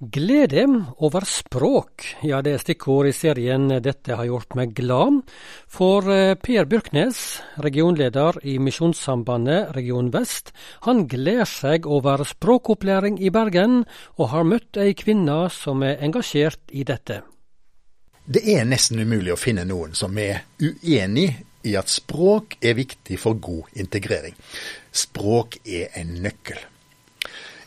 Glede over språk, ja det er stikkord i serien Dette har gjort meg glad. For eh, Per Byrknes, regionleder i Misjonssambandet Region Vest, han gleder seg over språkopplæring i Bergen, og har møtt ei kvinne som er engasjert i dette. Det er nesten umulig å finne noen som er uenig i at språk er viktig for god integrering. Språk er en nøkkel.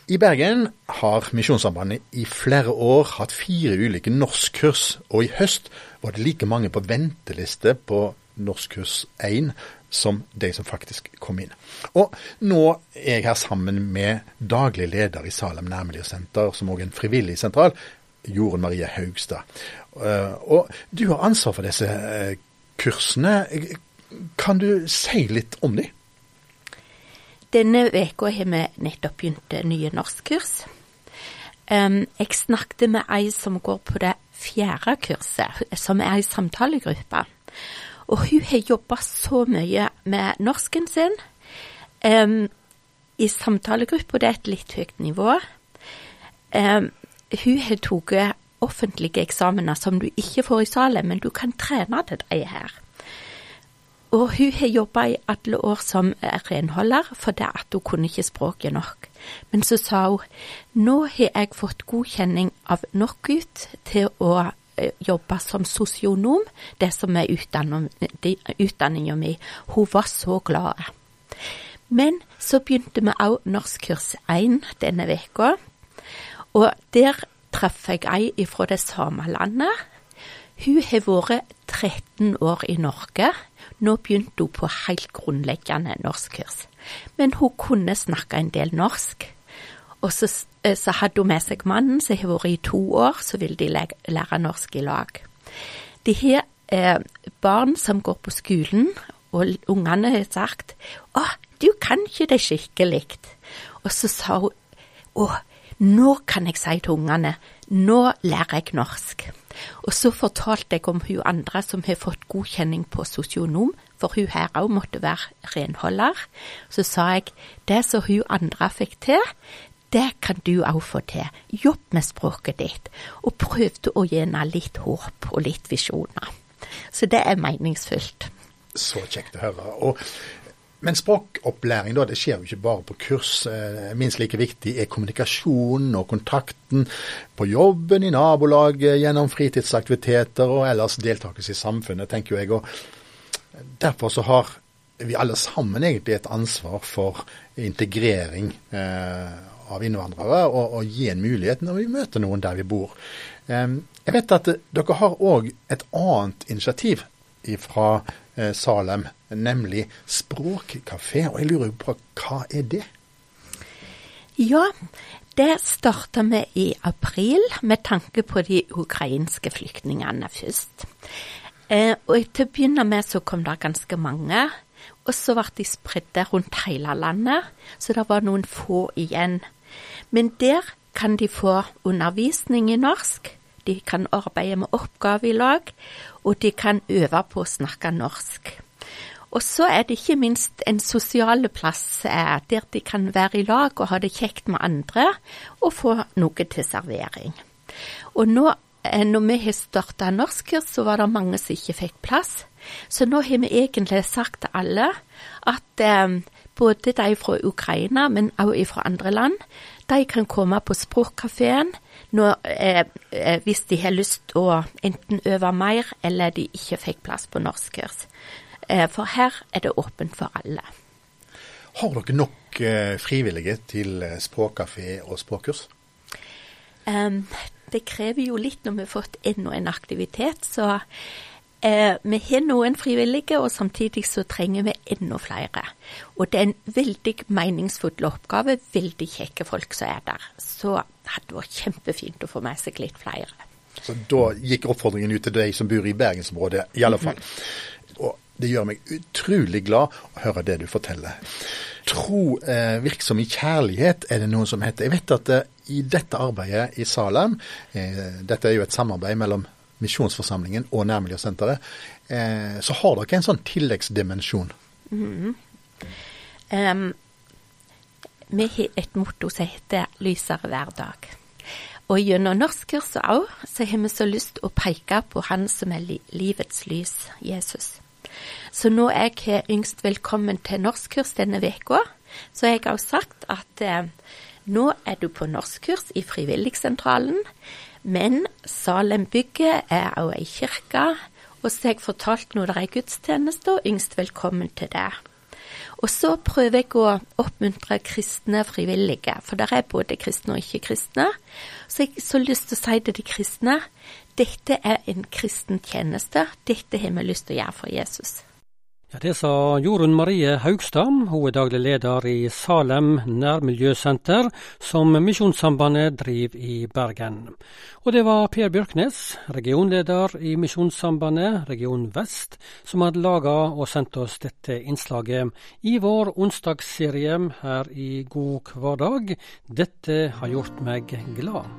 I Bergen har Misjonssambandet i flere år hatt fire ulike norskkurs, og i høst var det like mange på venteliste på norskkurs 1 som de som faktisk kom inn. Og nå er jeg her sammen med daglig leder i Salem nærmiljøsenter, som òg er en frivillig sentral, Jorunn Marie Haugstad. Eh, og du har ansvar for disse eh, kursene. Kan du si litt om dem? Denne veka har vi nettopp begynt nye norskkurs. Jeg snakket med ei som går på det fjerde kurset, som er ei samtalegruppe. Og hun har jobba så mye med norsken sin. Um, I samtalegruppa, det er et litt høyt nivå. Um, hun har tatt offentlige eksamener som du ikke får i salen, men du kan trene til de her. Og hun har jobba i alle år som renholder, for det at hun kunne ikke språket nok. Men så sa hun nå har jeg fått godkjenning av NOKUT til å eh, jobbe som sosionom, det som er utdanninga mi. Hun var så glad. Men så begynte vi òg norskkurs 1 denne veka, og der traff jeg ei fra det samme landet. Hun har vært 13 år i Norge nå begynte hun på helt grunnleggende norskkurs. Men hun kunne snakke en del norsk. Og så, eh, så hadde hun med seg mannen, som har vært i to år, så vil de lære norsk i lag. De har eh, barn som går på skolen, og ungene har sagt 'Å, du kan ikke det skikkelig'. Og så sa hun 'Å, nå kan jeg si til ungene, nå lærer jeg norsk'. Og så fortalte jeg om hun andre som har fått godkjenning på sosionom, for hun her òg måtte være renholder. Så sa jeg det som hun andre fikk til, det kan du òg få til. Jobb med språket ditt. Og prøvde å gi litt håp og litt visjoner. Så det er meningsfullt. Så kjekt å høre. Og men språkopplæring da, det skjer jo ikke bare på kurs. Eh, minst like viktig er kommunikasjonen og kontakten på jobben, i nabolaget, gjennom fritidsaktiviteter og ellers deltakelse i samfunnet, tenker jeg. Og derfor så har vi alle sammen egentlig et ansvar for integrering eh, av innvandrere, og, og, gi en mulighet når vi møter noen der vi bor. Eh, jeg vet at dere har òg et annet initiativ fra Salem, nemlig språkkafé. Og jeg lurer på hva er det? Ja, det starta vi i april med tanke på de ukrainske flyktningene først. Eh, og til å begynne med så kom det ganske mange. Og så ble de spredde rundt hele landet, så det var noen få igjen. Men der kan de få undervisning i norsk, de kan arbeide med oppgaver i lag, og de kan øve på å snakke norsk. Og så er det ikke minst en sosial plass eh, der de kan være i lag og ha det kjekt med andre, og få noe til servering. Og nå, eh, når vi har starta norskkurs, så var det mange som ikke fikk plass. Så nå har vi egentlig sagt til alle at eh, både de fra Ukraina, men også fra andre land, de kan komme på språkkafeen eh, eh, hvis de har lyst å enten øve mer, eller de ikke fikk plass på norskkurs. Eh, for her er det åpent for alle. Har dere nok eh, frivillige til eh, språkkafé og språkkurs? Det krever jo litt når vi har fått enda en aktivitet, så vi har noen frivillige, og samtidig så trenger vi enda flere. Og det er en veldig meningsfull oppgave, veldig kjekke folk som er der. Så det hadde vært kjempefint å få med seg litt flere. Så da gikk oppfordringen ut til de som bor i bergensområdet, i alle fall. Mm. Og det gjør meg utrolig glad å høre det du forteller. Tro eh, virksom i kjærlighet er det noe som heter. Jeg vet at eh, i dette arbeidet i Salem, eh, dette er jo et samarbeid mellom Misjonsforsamlingen og Nærmiljøsenteret, eh, så har dere en sånn tilleggsdimensjon. Mm. Um, vi har et motto som heter 'lysere hver dag'. Og gjennom norskkurset òg, så har vi så lyst å peke på Han som er li livets lys, Jesus. Så nå er jeg yngst velkommen til norskkurs denne uka, så jeg har også sagt at eh, nå er du på norskkurs i Frivilligsentralen, men Salembygget er òg ei kirke, og så har jeg fortalt når det er gudstjeneste, og yngst velkommen til det. Og så prøver jeg å oppmuntre kristne frivillige, for der er både kristne og ikke-kristne. Så jeg har så lyst til å si til de kristne dette er en kristen tjeneste. Dette har vi lyst til å gjøre for Jesus. Ja, Det sa Jorunn Marie Haugstad. Hun er daglig leder i Salem nærmiljøsenter, som Misjonssambandet driver i Bergen. Og det var Per Bjørknes, regionleder i Misjonssambandet region vest, som hadde laga og sendt oss dette innslaget i vår onsdagsserie her i God hverdag. Dette har gjort meg glad.